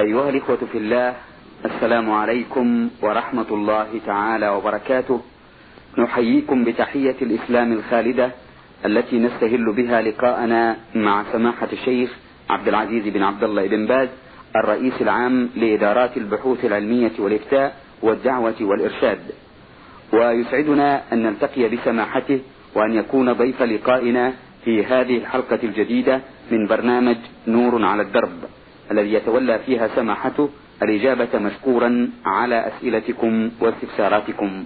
أيها الإخوة في الله السلام عليكم ورحمة الله تعالى وبركاته. نحييكم بتحية الإسلام الخالدة التي نستهل بها لقاءنا مع سماحة الشيخ عبد العزيز بن عبد الله بن باز الرئيس العام لإدارات البحوث العلمية والإفتاء والدعوة والإرشاد. ويسعدنا أن نلتقي بسماحته وأن يكون ضيف لقائنا في هذه الحلقة الجديدة من برنامج نور على الدرب. الذي يتولى فيها سماحته الإجابة مشكورا على أسئلتكم واستفساراتكم.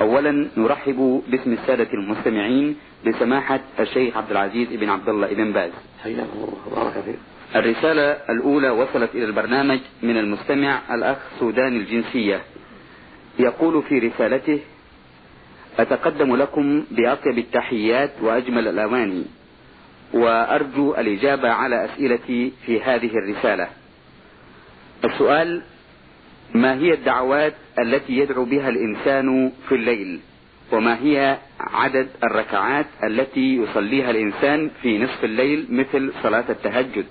أولا نرحب باسم السادة المستمعين بسماحة الشيخ عبد العزيز بن عبد الله بن باز. حياكم الله فيك الرسالة الأولى وصلت إلى البرنامج من المستمع الأخ سوداني الجنسية. يقول في رسالته أتقدم لكم بأطيب التحيات وأجمل الأواني. وأرجو الإجابة على أسئلتي في هذه الرسالة. السؤال ما هي الدعوات التي يدعو بها الإنسان في الليل؟ وما هي عدد الركعات التي يصليها الإنسان في نصف الليل مثل صلاة التهجد؟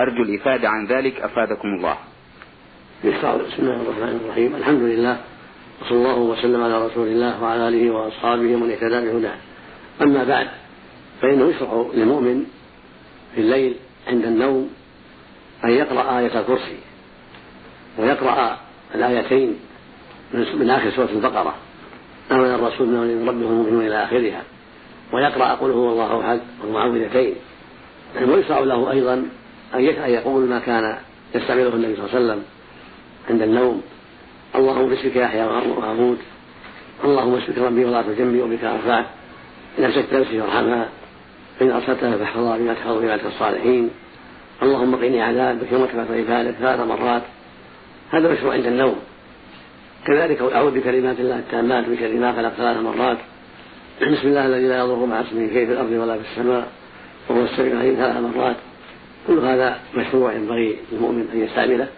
أرجو الإفادة عن ذلك أفادكم الله. بسم الله الرحمن الرحيم. الحمد لله وصلى الله وسلم على رسول الله وعلى آله وأصحابه ومن اهتدى بهداه. أما بعد فإنه يشرع للمؤمن في الليل عند النوم أن يقرأ آية الكرسي ويقرأ الآيتين من آخر سورة البقرة. آمن الرسول من ربه المؤمنون إلى آخرها. ويقرأ قل هو الله أحد والمعوذتين ويشرع له أيضا أن يقول ما كان يستعمله النبي صلى الله عليه وسلم عند النوم. اللهم باسمك يحيى وأموت. اللهم باسمك ربي وضعت جنبي وبك ارفعت إن أمسكت نفسي فإن ارسلتها فاحفظها بما تحفظ بعبادك الصالحين. اللهم قني عذابك يوم تبعث عبادك ثلاث مرات. هذا مشروع عند النوم. كذلك أعوذ بكلمات الله التامات من شر ما خلق ثلاث مرات. بسم الله الذي لا يضر مع اسمه شيء في الأرض ولا في السماء وهو السميع العليم ثلاث مرات. كل هذا مشروع ينبغي للمؤمن أن يستعمله.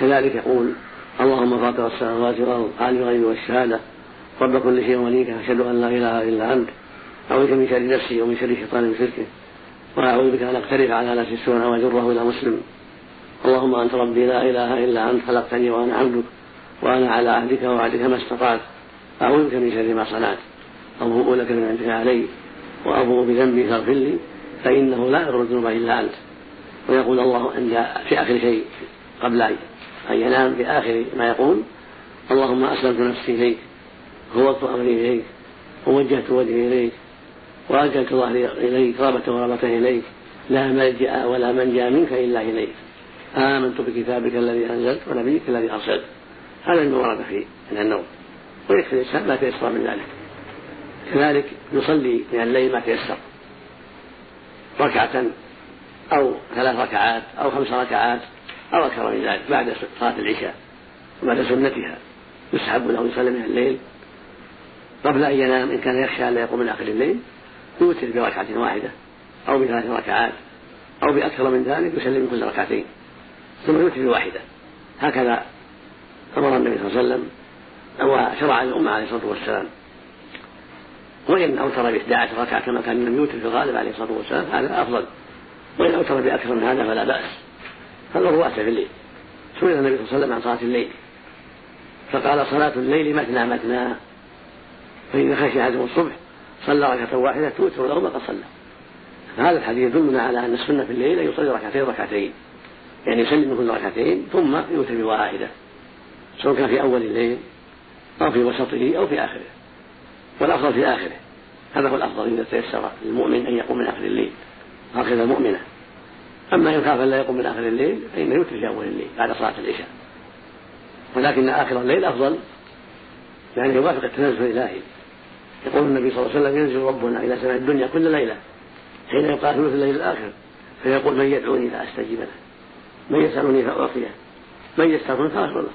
كذلك يقول اللهم فاطر السماوات والأرض عالم الغيب والشهادة. رب كل شيء وليك أشهد أن لا إله إلا أنت. أعوذ بك من شر نفسي ومن شر الشيطان وشركه وأعوذ بك أن أقترف على نفسي السوء واجره إلى مسلم. اللهم أنت ربي لا إله إلا أنت خلقتني وأنا عبدك وأنا على عهدك ووعدك ما استطعت. أعوذ بك من شر ما صنعت. أبوء لك من عندك علي وأبوء بذنبي فاغفر لي فإنه لا يغفر الذنوب إلا أنت. ويقول الله عند في آخر شيء قبل أن ينام في آخر ما يقول اللهم أسلمت نفسي إليك فوضت أمري إليك ووجهت وجهي إليك وأجلت ظهري إليك رغبة ورغبة إليك. لا ملجأ ولا منجأ منك إلا إليك. آمنت بكتابك الذي أنزلت ونبيك الذي أرسلت. هذا المراد في من النوم. ويكفي الإنسان ما تيسر من ذلك. كذلك يصلي من الليل ما تيسر. ركعة أو ثلاث ركعات أو خمس ركعات أو أكثر من ذلك بعد صلاة العشاء وبعد سنتها. يستحب له يصلي من الليل قبل أن ينام إن كان يخشى أن لا يقوم من آخر الليل. يوتر بركعة واحدة أو بثلاث ركعات أو بأكثر من ذلك يسلم كل ركعتين ثم يوتر بواحدة. هكذا أمر النبي صلى الله عليه وسلم أو شرع الأمة عليه الصلاة والسلام. وإن أوتر ب 11 ركعة كما كان النبي يوتر في الغالب عليه الصلاة والسلام هذا أفضل. وإن أوتر بأكثر من هذا فلا بأس. هذا هو في الليل. سئل النبي صلى الله عليه وسلم عن صلاة الليل. فقال صلاة الليل مثنى مثنى فإذا خشي أحدهم الصبح صلى ركعة واحدة توتر له ما قد صلى فهذا الحديث يدلنا على أن السنة في الليل أن يصلي ركعتين ركعتين. يعني يسلم كل ركعتين ثم يوتر بواحدة سواء كان في أول الليل أو في وسطه أو في آخره. والأفضل في آخره. هذا هو الأفضل إذا تيسر للمؤمن أن يقوم من آخر الليل. هكذا المؤمنة. أما إن خاف لا يقوم من آخر الليل فإنه يوتر في أول الليل بعد صلاة العشاء. ولكن آخر الليل أفضل. يعني يوافق التنزل الإلهي. يقول النبي صلى الله عليه وسلم ينزل ربنا إلى سماء الدنيا كل ليلة حين يبقى ثلث الليل الآخر. فيقول من يدعوني فأستجيب له. من يسألني فأعطيه. من يستغفر فأغفر له.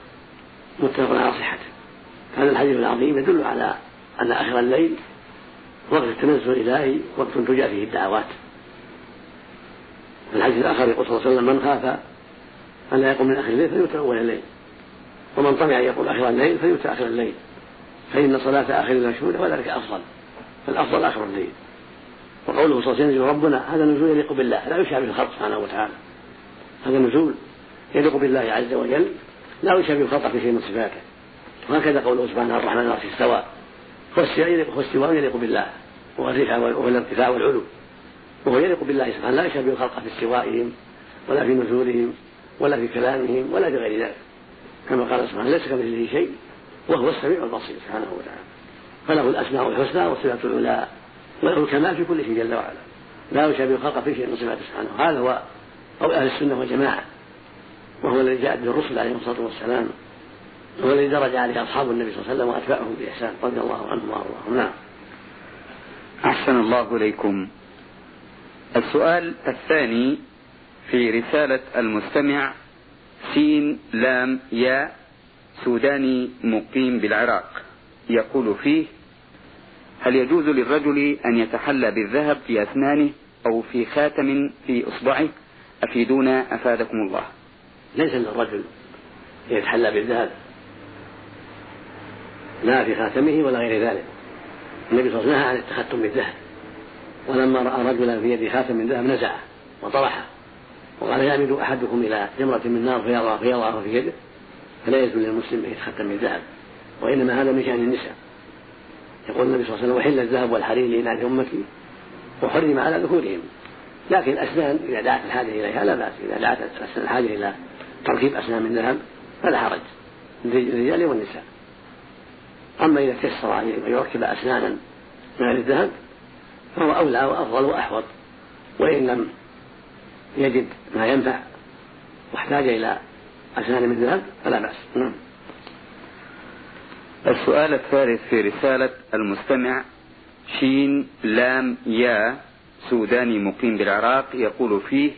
متفق على صحته. هذا الحديث العظيم يدل على أن آخر الليل وقت التنزل الإلهي وقت تجاء فيه الدعوات. في الحديث الآخر يقول صلى الله عليه وسلم من خاف أن لا يقوم من آخر الليل فليوتر أول الليل. ومن طمع أن يقوم آخر الليل فليوتر آخر الليل. فإن صلاة آخر المشهود وذلك أفضل. فالأفضل آخر الليل وقوله صلى الله عليه وسلم ربنا هذا نزول يليق بالله لا يشابه الخلق سبحانه وتعالى. هذا نزول يليق بالله عز وجل لا يشابه الخلق في شيء من صفاته. وهكذا قوله سبحانه الرحمن العرش استوى. والاستواء يليق بالله. وهو الرفع والارتفاع والعلو. وهو يليق بالله سبحانه لا يشابه الخلق في استوائهم ولا في نزولهم ولا في كلامهم ولا في غير ذلك. كما قال سبحانه ليس كمثله شيء وهو السميع البصير سبحانه وتعالى. فله الأسماء الحسنى والصفات العلى وله الكمال في كل شيء جل وعلا. لا يشابه الخلق في شيء من صفاته سبحانه هذا هو قول أهل السنة والجماعة. وهو الذي جاءت به الرسل عليهم الصلاة والسلام. وهو الذي درج عليه أصحاب النبي صلى الله عليه وسلم وأتباعهم بإحسان رضي الله عنهم وأرضاهم. نعم. أحسن الله إليكم. السؤال الثاني في رسالة المستمع سين لام يا سوداني مقيم بالعراق. يقول فيه هل يجوز للرجل أن يتحلى بالذهب في أسنانه أو في خاتم في إصبعه؟ أفيدونا أفادكم الله. ليس للرجل يتحلى بالذهب لا في خاتمه ولا غير ذلك. النبي صلى الله عليه وسلم نهى عن التختم بالذهب ولما رأى رجلا في يده خاتم من ذهب نزعه وطرحه وقال يعمد أحدكم إلى جمرة من نار فيضع فيضعها في يده. فلا يجوز للمسلم أن يتختم بالذهب وإنما هذا من شأن النساء. يقول النبي صلى الله عليه وسلم وحل الذهب والحرير لإناث أمتي وحرم على ذكورهم. لكن الأسنان إذا دعت الحاجة إليها لا بأس إذا دعت الحاجة إلى تركيب أسنان من ذهب فلا حرج للرجال والنساء. أما إذا تيسر أن يركب أسنانا من غير الذهب فهو أولى وأفضل وأحوط وإن لم يجد ما ينفع واحتاج إلى أسنان من ذهب؟ فلا بأس. نعم. السؤال الثالث في رسالة المستمع شين لام يا سوداني مقيم بالعراق يقول فيه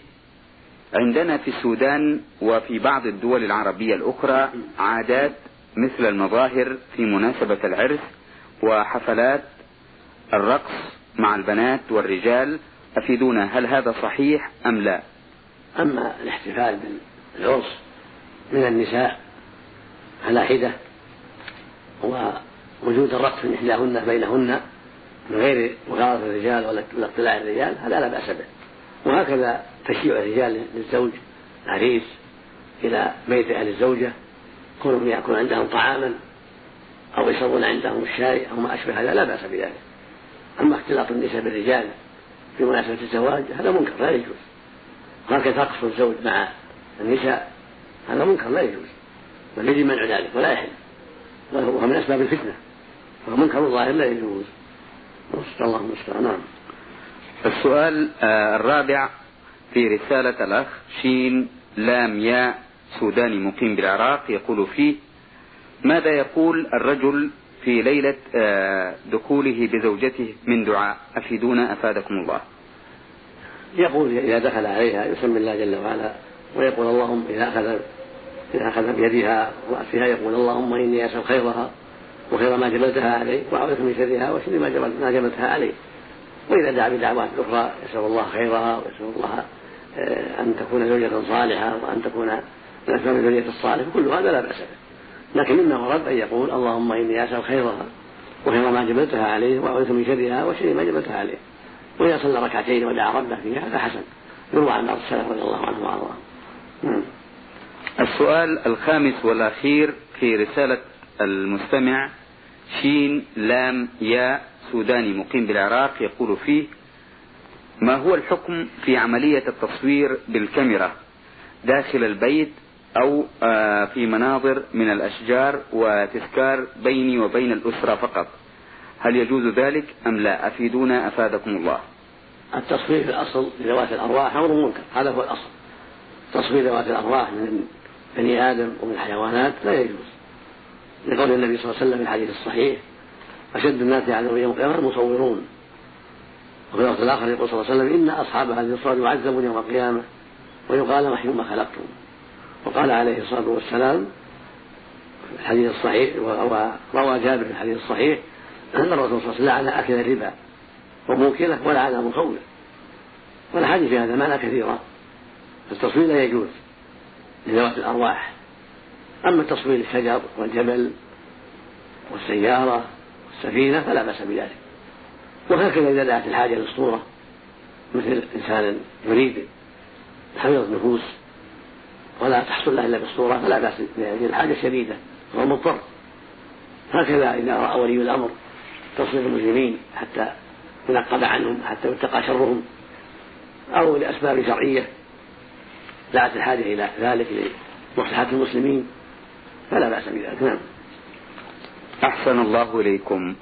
عندنا في السودان وفي بعض الدول العربية الأخرى عادات مثل المظاهر في مناسبة العرس وحفلات الرقص مع البنات والرجال أفيدونا هل هذا صحيح أم لا؟ أما الاحتفال بالعرس من النساء على حدة ووجود الرقص من إحداهن بينهن من غير مغالطة الرجال ولا اطلاع الرجال هذا لا بأس به. وهكذا تشيع الرجال للزوج عريس إلى بيت أهل الزوجة كونهم يأكلون عندهم طعاما أو يشربون عندهم الشاي أو ما أشبه هذا لا بأس بذلك. أما اختلاط النساء بالرجال في مناسبة الزواج هذا منكر لا يجوز. وهكذا رقص الزوج مع النساء هذا منكر لا يجوز. بل يجب منع ذلك ولا يحل. وهو من أسباب الفتنة. وهو منكر ظاهر لا يجوز. الله المستعان نعم. السؤال آه، الرابع في رسالة الأخ شين لام ياء سوداني مقيم بالعراق يقول فيه ماذا يقول الرجل في ليلة آه، دخوله بزوجته من دعاء؟ أفيدونا أفادكم الله. يقول إذا دخل عليها يسمي الله جل وعلا ويقول اللهم إذا أخذ إذا أخذ بيدها ورأسها يقول اللهم إني أسأل خيرها وخير ما جبلتها عليه وأعوذ من شرها وشر ما ما جبلتها عليه وإذا دعا بدعوات أخرى يسأل الله خيرها ويسأل الله آه، أن تكون زوجة صالحة وأن تكون من أسباب الزوجية الصالحة كل هذا لا بأس به. لكن مما ورد أن يقول اللهم إني أسأل خيرها وخير ما جبلتها عليه وأعوذ من شرها وشر ما جبلتها عليه وإذا صلى ركعتين ودعا ربه فيها هذا حسن يروى عن بعض السلف رضي الله عنه وأرضاه. نعم. السؤال الخامس والأخير في رسالة المستمع شين لام يا سوداني مقيم بالعراق يقول فيه ما هو الحكم في عملية التصوير بالكاميرا؟ داخل البيت أو آه، في مناظر من الأشجار وتذكار بيني وبين الأسرة فقط. هل يجوز ذلك أم لا؟ أفيدونا أفادكم الله. التصوير في الأصل لذوات الأرواح أمر منكر هذا هو الأصل. تصوير ذوات الأرواح من بني آدم ومن الحيوانات لا يجوز. لقول النبي صلى الله عليه وسلم في الحديث الصحيح أشد الناس على يوم القيامة المصورون. وفي الوقت الآخر يقول صلى الله عليه وسلم إن أصحاب هذه الصور يعذبون يوم القيامة. ويقال وحي ما خلقتم. وقال عليه الصلاة والسلام في الحديث الصحيح وروى جابر في الحديث الصحيح أن الرسول صلى الله عليه وسلم لعن أكل الربا وموكله ولعن مخوف والأحاديث في هذا معنى كثيرة. فالتصوير لا يجوز. لذوات الأرواح. أما تصوير الشجر والجبل والسيارة والسفينة فلا بأس بذلك. وهكذا إذا دعت الحاجة للصورة مثل إنسان يريد حفظ النفوس ولا تحصل له إلا بالصورة فلا بأس يعني الحاجة شديدة وهو مضطر. هكذا إذا رأى ولي الأمر تصرف المسلمين حتى ينقب عنهم حتى يتقى شرهم أو لأسباب شرعية دعت الحاجة إلى ذلك لمصلحة المسلمين. فلا بأس بذلك. نعم. أحسن الله إليكم.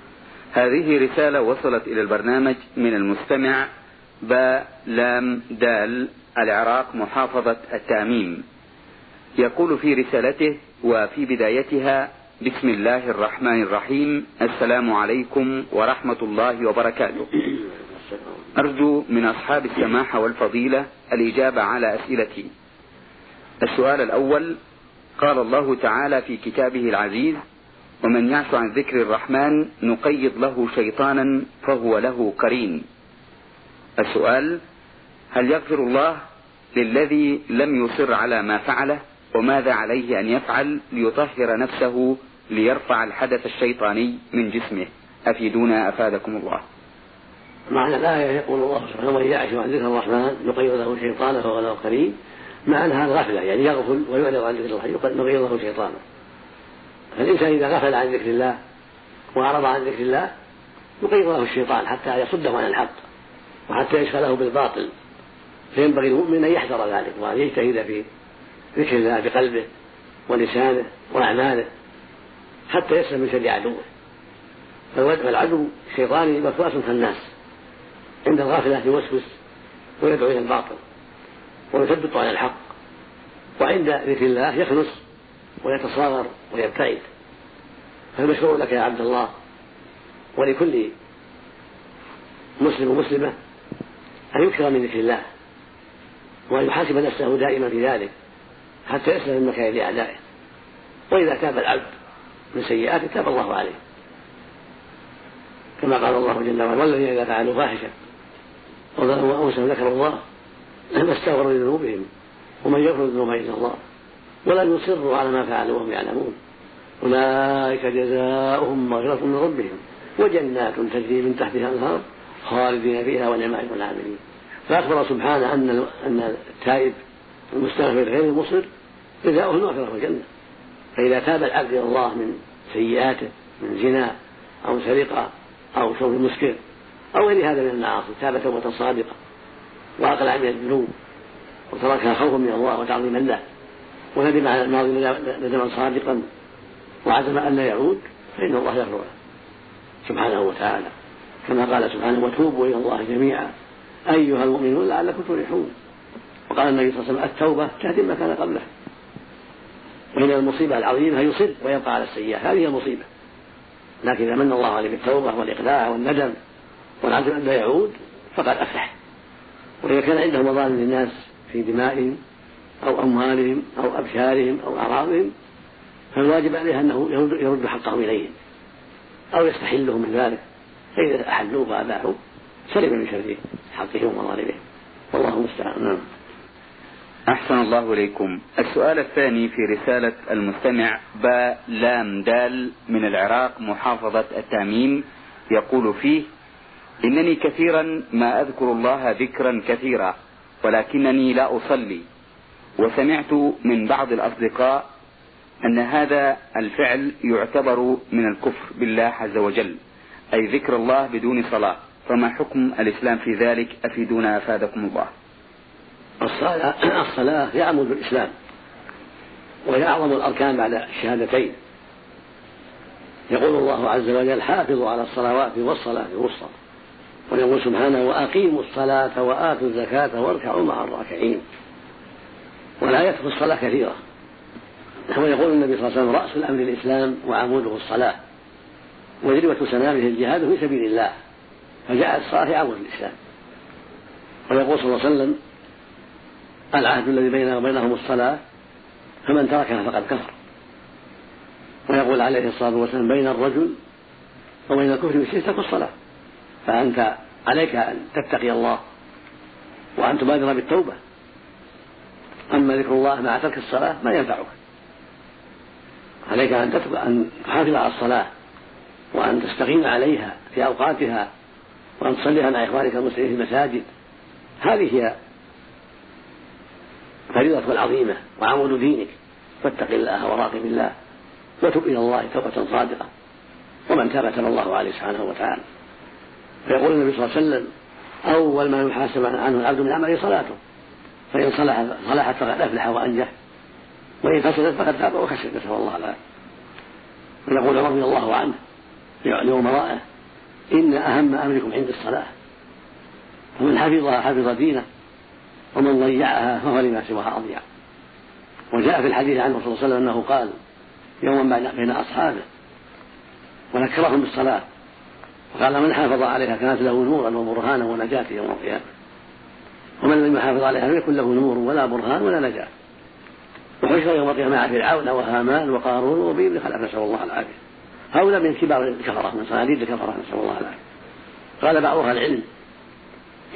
هذه رسالة وصلت إلى البرنامج من المستمع باء لام دال العراق محافظة التأميم. يقول في رسالته وفي بدايتها بسم الله الرحمن الرحيم. السلام عليكم ورحمة الله وبركاته. أرجو من أصحاب السماحة والفضيلة الإجابة على أسئلتي. السؤال الأول قال الله تعالى في كتابه العزيز ومن يعش عن ذكر الرحمن نقيض له شيطانا فهو له قرين. السؤال هل يغفر الله للذي لم يصر على ما فعله وماذا عليه أن يفعل ليطهر نفسه ليرفع الحدث الشيطاني من جسمه؟ أفيدونا أفادكم الله. معنى الآية يقول الله سبحانه ومن يعش عن ذكر الرحمن نقيض له شيطانا فهو له قرين مع أنها غفلة يعني يغفل ويعرض عن ذكر الله نقيض له شيطانا فالإنسان إذا غفل عن ذكر الله وأعرض عن ذكر الله يقيض له الشيطان حتى يصده عن الحق وحتى يشغله بالباطل. فينبغي المؤمن أن يحذر ذلك وأن يجتهد في ذكر الله بقلبه ولسانه وأعماله حتى يسلم من شر عدوه. فالعدو الشيطاني وسواس الناس عند الغافلة يوسوس ويدعو إلى الباطل ويثبط على الحق وعند ذكر الله يخلص ويتصاغر ويبتعد فالمشروع لك يا عبد الله ولكل مسلم ومسلمة أن يكثر من ذكر الله وأن يحاسب نفسه دائما في ذلك حتى يسلم من مكائد أعدائه وإذا تاب العبد من سيئاته تاب الله عليه. كما قال الله جل وعلا والذين إذا فعلوا فاحشة أنفسهم ذكروا الله لما استغفروا لذنوبهم ومن يغفر الذنوب إلا الله. ولم يصروا على ما فعلوا وهم يعلمون. أولئك جزاؤهم مغفرة من ربهم وجنات تجري من تحتها الأنهار خالدين فيها ونعم العاملين. فأخبر سبحانه أن أن التائب المستغفر غير المصر جزاؤه المغفرة والجنة فإذا تاب العبد إلى الله من سيئاته من زنا أو سرقة أو شرب مسكر أو غير هذا من المعاصي تاب توبة صادقة وأقلع من الذنوب وتركها خوفا من الله وتعظيما له. وندم على الماضي ندما صادقا وعزم أن لا يعود فإن الله يغفر له سبحانه وتعالى. كما قال سبحانه وتوبوا إلى الله جميعا. أيها المؤمنون لعلكم تفلحون. وقال النبي صلى الله عليه وسلم التوبة تهدم ما كان قبله. وهي المصيبة العظيمة يصر ويبقى على السيئة هذه المصيبة. لكن إذا من الله عليه بالتوبة والإقلاع والندم والعزم أن لا يعود فقد أفلح. وإذا كان عنده مظالم للناس في دمائهم أو أموالهم أو أبشارهم أو أعراضهم فالواجب عليه أنه يرد حقهم إليهم أو يستحلهم من ذلك. فإذا أحلوه وأباحوا سلم من شر حقهم ومظالمهم والله المستعان. نعم. أحسن الله إليكم. السؤال الثاني في رسالة المستمع باء لام دال من العراق محافظة التأميم يقول فيه إنني كثيرا ما أذكر الله ذكرا كثيرا ولكنني لا أصلي. وسمعت من بعض الأصدقاء أن هذا الفعل يعتبر من الكفر بالله عز وجل أي ذكر الله بدون صلاة. فما حكم الإسلام في ذلك؟ أفيدونا أفادكم الله. الصلاة, الصلاة هي عمود الإسلام وهي أعظم الأركان بعد الشهادتين. يقول الله عز وجل حافظوا على الصلوات والصلاة الوسطى. ويقول سبحانه وأقيموا الصلاة وآتوا الزكاة واركعوا مع الراكعين والآيات في الصلاة كثيرة. ويقول النبي صلى الله عليه وسلم رأس الأمر الإسلام وعموده الصلاة وذروة سنامه الجهاد في سبيل الله فجاءت الصلاة عمود الإسلام. ويقول صلى الله عليه وسلم العهد الذي بيننا وبينهم الصلاة فمن تركها فقد كفر. ويقول عليه الصلاة والسلام بين الرجل وبين الكفر والشرك ترك الصلاة. فأنت عليك أن تتقي الله وأن تبادر بالتوبة. أما ذكر الله مع ترك الصلاة ما ينفعك. عليك أن أن تحافظ على الصلاة وأن تستقيم عليها في أوقاتها وأن تصليها مع إخوانك المسلمين في المساجد. هذه هي فريضة العظيمة وعمود دينك. فاتق الله وراقب الله وتب إلى الله توبة صادقة. ومن تاب تاب الله عليه سبحانه وتعالى. فيقول النبي صلى الله عليه وسلم أول ما يحاسب عنه العبد من عمله صلاته. فإن صلح صلحت فقد أفلح وأنجح وإن فسدت فقد تاب وخسر. نسأل الله العافية. ويقول رضي الله عنه لأمرائه إن أهم أمركم عند الصلاة. ومن حفظها حفظ دينه ومن ضيعها فهو لما سواها أضيع. وجاء في الحديث عنه صلى الله عليه وسلم أنه قال يوما بين أصحابه ونكرهم بالصلاة. وقال من حافظ عليها كانت له نورا وبرهانا ونجاة يوم القيامة. ومن لم يحافظ عليها لم يكن له نور ولا برهان ولا نجاة. وحشر يوم القيامة مع فرعون وهامان وقارون وابي بن خلف نسأل الله العافية. هؤلاء من كبار الكفرة من صناديد الكفرة نسأل الله العافية. قال بعض أهل العلم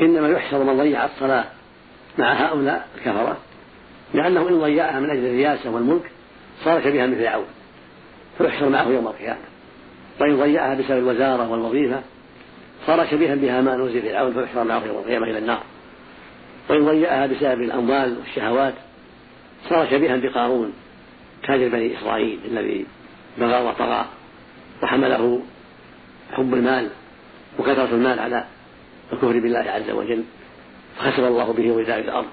إنما يحشر من ضيع الصلاة مع هؤلاء الكفرة لأنه إن ضيعها من أجل الرياسة والملك صار شبيها من فرعون. فيحشر معه يوم القيامة. وإن ضيعها بسبب الوزارة والوظيفة صار شبيها بهامان وزير فرعون فيحشر معه يوم القيامة إلى النار. وإن ضيعها بسبب الأموال والشهوات صار شبيها بقارون تاجر بني إسرائيل الذي بغى وطغى وحمله حب المال وكثرة المال على الكفر بالله عز وجل فخسر الله به ولداء الأرض.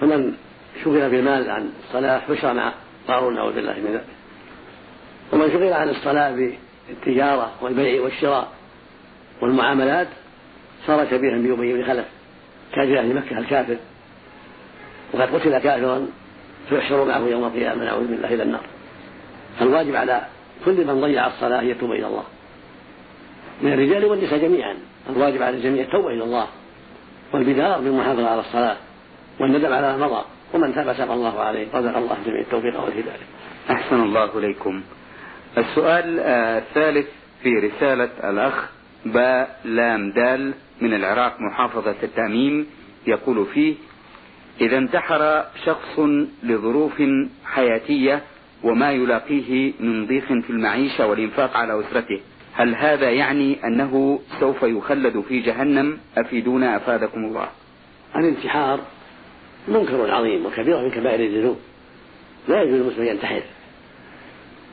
فمن شغل بالمال عن الصلاة حشر مع قارون نعوذ بالله من ذلك. ومن شغل عن الصلاة بالتجارة والبيع والشراء والمعاملات صار شبيها بأبي بن خلف تاجر أهل مكة الكافر. وقد قتل كافرا فيحشر معه يوم القيامة نعوذ بالله إلى النار. فالواجب على كل من ضيع الصلاة أن يتوب إلى الله. من الرجال والنساء جميعا الواجب على الجميع التوبة إلى الله. والبدار بالمحافظة على الصلاة والندم على ما مضى ومن تاب تاب الله عليه رزق الله جميع التوفيق والهداية. أحسن الله إليكم. السؤال الثالث في رسالة الأخ باء لام دال من العراق محافظة التأميم يقول فيه إذا انتحر شخص لظروف حياتية وما يلاقيه من ضيق في المعيشة والإنفاق على أسرته هل هذا يعني أنه سوف يخلد في جهنم؟ أفيدونا أفادكم الله. الانتحار منكر عظيم وكبيرة من كبائر الذنوب لا يجوز المسلم ينتحر.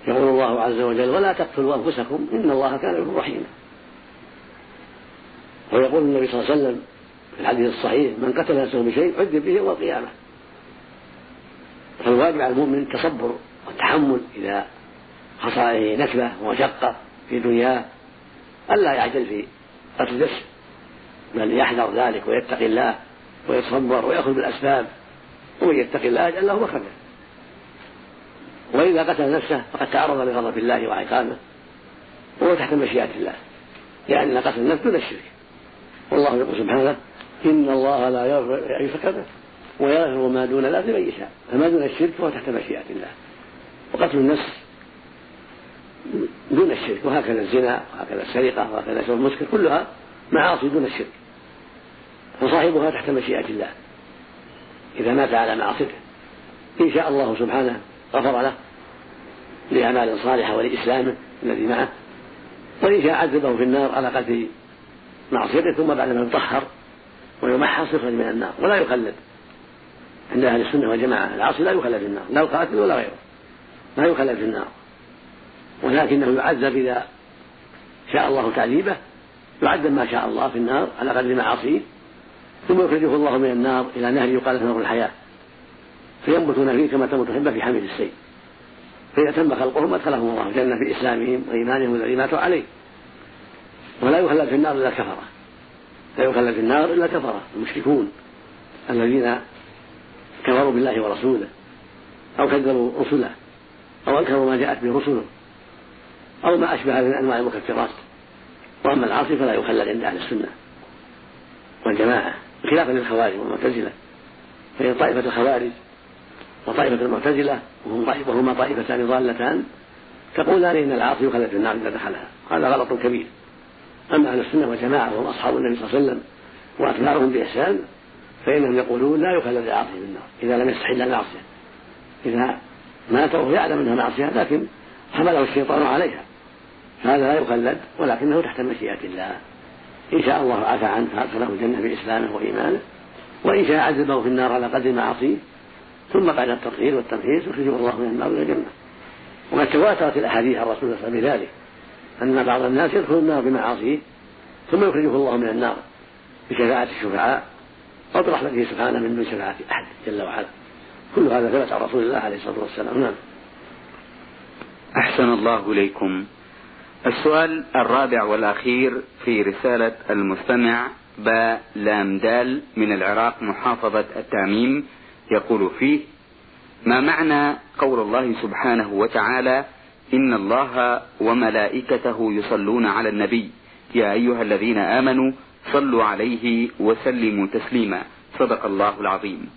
يقول الله عز وجل ولا تقتلوا أنفسكم إن الله كان بكم رحيما. ويقول النبي صلى الله عليه وسلم في الحديث الصحيح من قتل نفسه بشيء عذب به يوم القيامة. فالواجب على المؤمن التصبر والتحمل إذا حصل عليه نكبة ومشقة في دنياه. ألا يعجل في قتل نفسه بل يحذر ذلك ويتقي الله ويتصبر ويأخذ بالأسباب. ومن يتقي الله يجعل له مخرجا. وإذا قتل نفسه فقد تعرض لغضب الله وعقابه وهو تحت مشيئة الله. لأن قتل النفس دون الشرك. والله يقول سبحانه إن الله لا يغفر أن يشرك به ويغفر ما دون ذلك لمن يشاء. فما دون الشرك فهو تحت مشيئة الله. وقتل النفس دون الشرك. وهكذا الزنا وهكذا السرقة وهكذا شرب المسكر كلها معاصي دون الشرك. وصاحبها تحت مشيئة الله. إذا مات على معصيته. إن شاء الله سبحانه غفر له. لأعمال صالحة ولإسلامه الذي معه. وإن شاء عذبه في النار على قدر معصيته ثم بعد ما يطهر ويمحص يخرج من النار ولا يخلد عند أهل السنة والجماعة العاصي لا يخلد في النار لا القاتل ولا غيره لا يخلد في النار. ولكنه يعذب إذا شاء الله تعذيبه يعذب ما شاء الله في النار على قدر معاصيه ثم يخرجه الله من النار إلى نهر يقال نهر الحياة. فينبتون فيه كما تنبت الحبة في حمل السيل. فإذا تم خلقهم أدخلهم الله الجنة بإسلامهم وإيمانهم الذي ماتوا عليه. ولا يخلد في النار إلا كفرة. لا يخلد في النار إلا كفرة المشركون الذين كفروا بالله ورسوله أو كذبوا رسله أو أنكروا ما جاءت به رسله أو ما أشبه من أنواع المكفرات. وأما العاصي فلا يخلد عند أهل السنة والجماعة خلافا للخوارج والمعتزلة فهي طائفة الخوارج وطائفة المعتزلة وهما طائفتان ضالتان تقولان إن العاصي يخلد في النار إذا دخلها. هذا غلط كبير. أما أهل السنة والجماعة وهم أصحاب النبي صلى الله عليه وسلم وأتباعهم بإحسان فإنهم يقولون لا يخلد العاصي في النار إذا لم يستحل المعصية. إذا مات وهو يعلم أنها معصية لكن حمله الشيطان عليها. هذا لا يخلد ولكنه تحت مشيئة الله. إن شاء الله عفى عنه فأدخله الجنة بإسلامه وإيمانه. وإن شاء عذبه في النار على قدر معاصيه. ثم بعد التطهير والتمهيز يخرجه الله من النار إلى الجنة. وقد تواترت الأحاديث عن رسول الله عليه وسلم أن بعض الناس يدخل النار بمعاصيه ثم يخرجه الله من النار بشفاعة الشفعاء أو برحمته سبحانه من دون شفاعة أحد جل وعلا. كل هذا ثبت عن رسول الله عليه الصلاة والسلام. نعم. أحسن الله إليكم. السؤال الرابع والأخير في رسالة المستمع با لام دال من العراق محافظة التاميم يقول فيه ما معنى قول الله سبحانه وتعالى إن الله وملائكته يصلون على النبي؟ يا أيها الذين آمنوا صلوا عليه وسلموا تسليما. صدق الله العظيم.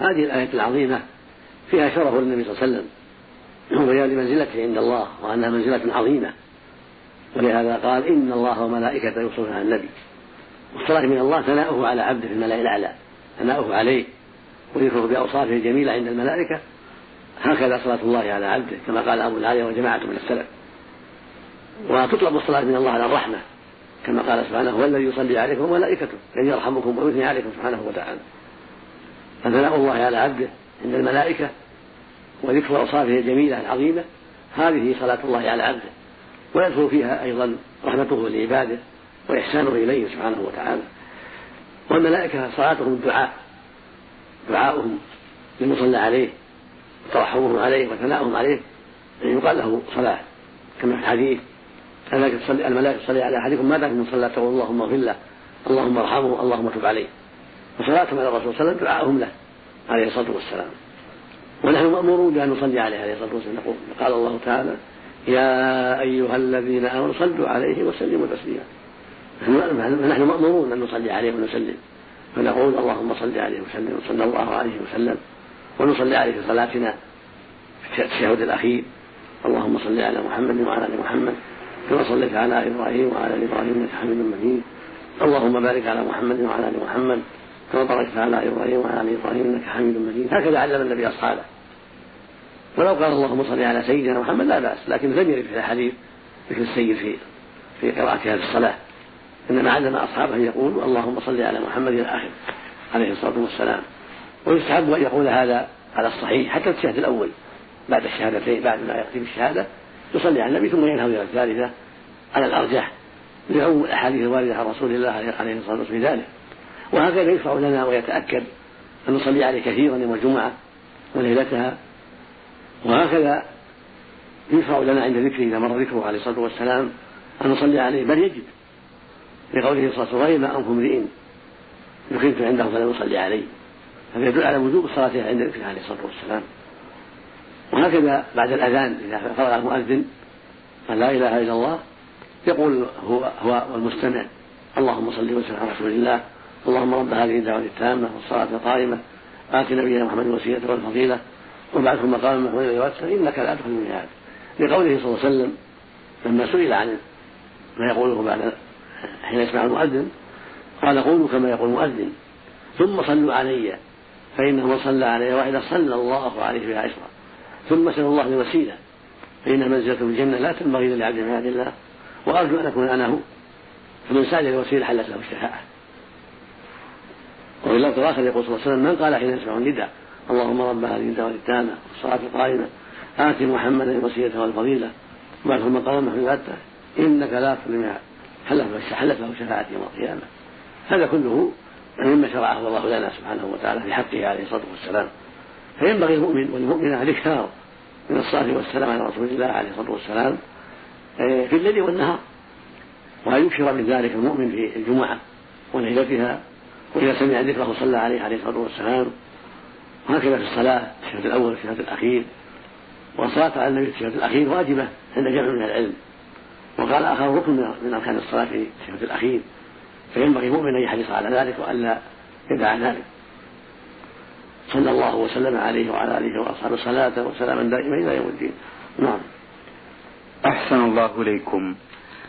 هذه الآية العظيمة فيها شرف للنبي صلى الله عليه وسلم. وبيان منزلته عند الله وأنها منزلة عظيمة. ولهذا قال إن الله وملائكته يصلون على النبي. والصلاة من الله ثناؤه على عبده في الملأ الأعلى. ثناؤه عليه. وذكره بأوصافه الجميلة عند الملائكة. هكذا صلاة الله على عبده كما قال أبو العالية وجماعة من السلف. وتطلب الصلاة من الله على الرحمة كما قال سبحانه هو الذي يصلي عليكم وملائكته الذي يرحمكم ويثني عليكم سبحانه وتعالى. فثناء الله على عبده عند الملائكة وذكر أوصافه الجميلة العظيمة هذه صلاة الله على عبده. ويدخل فيها أيضا رحمته لعباده وإحسانه إليه سبحانه وتعالى. والملائكة صلاتهم الدعاء. دعاؤهم للمصلى عليه وترحمهم عليه وثناؤهم عليه أن يقال له صلاة كما في الحديث الملائكة تصلي على أحدكم ما دام من تقول اللهم اغفر له اللهم ارحمه اللهم تب عليه. وصلاتهم على الرسول صلى الله عليه وسلم دعاءهم له عليه الصلاة والسلام. ونحن مأمورون بأن نصلي عليه عليه الصلاة والسلام. نقول قال الله تعالى يا أيها الذين آمنوا صلوا عليه وسلموا تسليما. نحن مأمورون أن نصلي عليه ونسلم. فنقول اللهم صل عليه وسلم صلى الله عليه وسلم ونصلي عليه في صلاتنا في التشهد الأخير. اللهم صل على محمد وعلى آل محمد كما صليت على إبراهيم وعلى آل إبراهيم إنك حميد مجيد. اللهم بارك على محمد وعلى آل محمد كما باركت على إبراهيم وعلى آل إبراهيم إنك حميد مجيد. هكذا علم النبي أصحابه. ولو قال اللهم صل على سيدنا محمد لا بأس لكن لم يرد في الحديث ذكر السيد في في قراءة هذه الصلاة. إنما علم أصحابه أن يقولوا اللهم صل على محمد إلى آخره عليه الصلاة والسلام. ويستحب أن يقول هذا على الصحيح حتى الشهادة الأول. بعد الشهادتين بعد ما يختم الشهادة يصلي على النبي ثم ينهض إلى الثالثة على الأرجح لعموم الأحاديث الواردة عن رسول الله عليه الصلاة والسلام ذلك. وهكذا يشرع لنا ويتأكد أن نصلي عليه كثيرا يوم الجمعة وليلتها. وهكذا يشرع لنا عند ذكره إذا مر ذكره عليه الصلاة والسلام أن نصلي عليه. بل يجب لقوله صلى الله عليه وسلم ما أنكم امرئ ذكرت عنده فلا نصلي عليه. هذا يدل على وجوب الصلاة عند ذكره عليه الصلاة والسلام. وهكذا بعد الأذان إذا فرغ المؤذن قال لا إله إلا الله يقول هو هو والمستمع اللهم صل وسلم على رسول الله اللهم رب هذه الدعوة التامة والصلاة القائمة آت نبينا محمد الوسيلة والفضيلة وبعثه مقام محمود ويوسع إنك لا تدخل الميعاد. لقوله صلى الله عليه وسلم لما سئل عن ما يقوله بعد حين يسمع المؤذن قال قولوا كما يقول المؤذن. ثم صلوا علي فإنه من صلى علي واحدة صلى الله عليه بها عشرا ثم سأل الله الوسيلة فإن منزلته في الجنة لا تنبغي إلا لعبد من عبد الله. وأرجو أن أكون أنا هو. فمن سأل الوسيلة حلت له الشفاعة. وفي اللفظ الآخر يقول صلى الله عليه وسلم من قال حين يسمع النداء اللهم رب هذه الدعوة التامة والصلاة القائمة آت محمدا الوسيلة والفضيلة وبعث المقام محمد إنك لا تظلم حلت له شفاعة يوم القيامة. هذا كله مما شرعه الله لنا سبحانه وتعالى في حقه عليه الصلاة والسلام. فينبغي المؤمن والمؤمنة الإكثار من الصلاة والسلام على رسول الله عليه الصلاة والسلام آه، في الليل والنهار. وأن يكثر من ذلك المؤمن في الجمعة وليلتها وإذا سمع ذكره صلى عليه عليه الصلاة والسلام. وهكذا في الصلاة الشهد الأول والشهد الأخير. والصلاة على النبي في الشهد الأخير واجبة عند جمع من العلم. وقال آخر ركن من أركان الصلاة في الشهد الأخير. فينبغي المؤمن أن يحرص على ذلك وألا يدع ذلك. صلى الله وسلم عليه وعلى آله وأصحابه صلاة وسلاما دائما إلى يوم الدين. نعم. أحسن الله إليكم.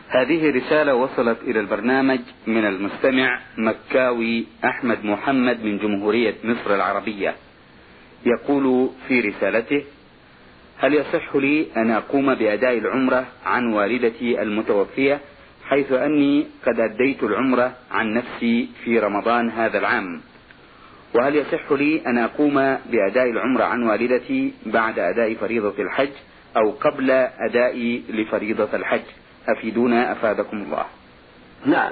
هذه رسالة وصلت إلى البرنامج من المستمع مكاوي أحمد محمد من جمهورية مصر العربية. يقول في رسالته هل يصح لي أن أقوم بأداء العمرة عن والدتي المتوفية حيث أني قد أديت العمرة عن نفسي في رمضان هذا العام؟ وهل يصح لي أن أقوم بأداء العمرة عن والدتي بعد أداء فريضة الحج أو قبل أدائي لفريضة الحج؟ أفيدونا أفادكم الله. نعم.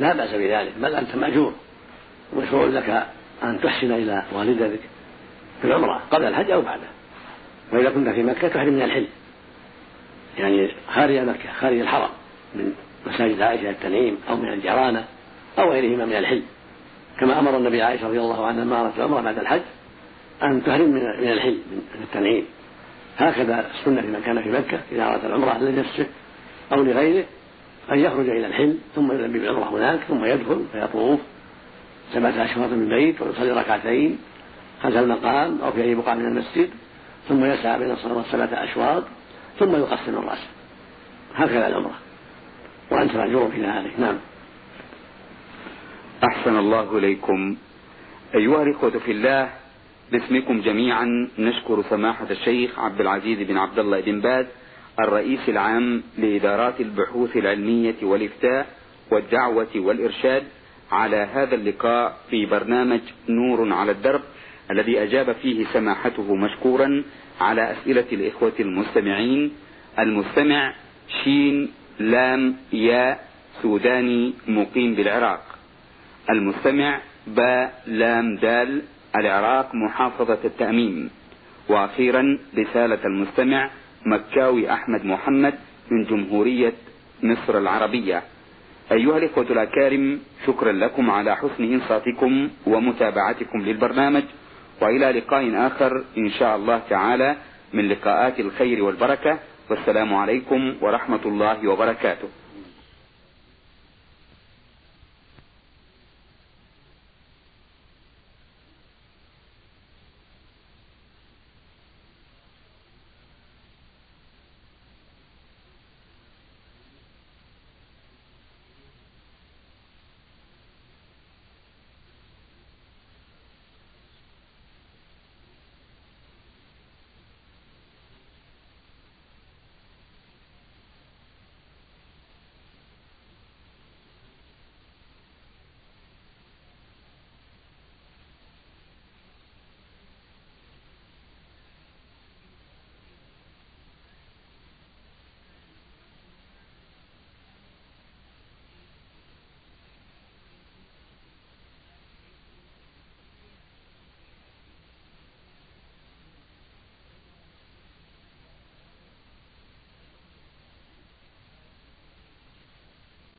لا بأس بذلك بل أنت مأجور. مشروع لك أن تحسن إلى والدتك في العمرة قبل الحج أو بعده. وإذا كنت في مكة تحرم من الحل؟ يعني خارج مكة خارج الحرم من مساجد عائشة التنعيم أو من الجرانة أو غيرهما من الحل. كما أمر النبي عائشة رضي الله عنها لما أرادت العمرة بعد الحج أن تحرم من الحل من التنعيم. هكذا السنة لمن كان في مكة إذا أراد العمرة لنفسه أو لغيره أن يخرج إلى الحل ثم يلبي بالعمرة هناك ثم يدخل فيطوف سبعة أشواط من البيت ويصلي ركعتين خلف المقام أو في أي بقعة من المسجد. ثم يسعى بين الصلاة والسبعة أشواط ثم يقسم الرأس. هكذا العمرة وأنت مأجور في ذلك نعم. أحسن الله إليكم. أيها الإخوة في الله باسمكم جميعا نشكر سماحة الشيخ عبد العزيز بن عبد الله بن باز الرئيس العام لإدارات البحوث العلمية والإفتاء والدعوة والإرشاد على هذا اللقاء في برنامج نور على الدرب. الذي أجاب فيه سماحته مشكورا على أسئلة الإخوة المستمعين. المستمع شين لام ياء سوداني مقيم بالعراق. المستمع باء لام دال العراق محافظة التأميم. وأخيرا رسالة المستمع مكاوي أحمد محمد من جمهورية مصر العربية. أيها الإخوة الأكارم شكرا لكم على حسن إنصاتكم ومتابعتكم للبرنامج. وإلى لقاء آخر إن شاء الله تعالى من لقاءات الخير والبركة. والسلام عليكم ورحمة الله وبركاته.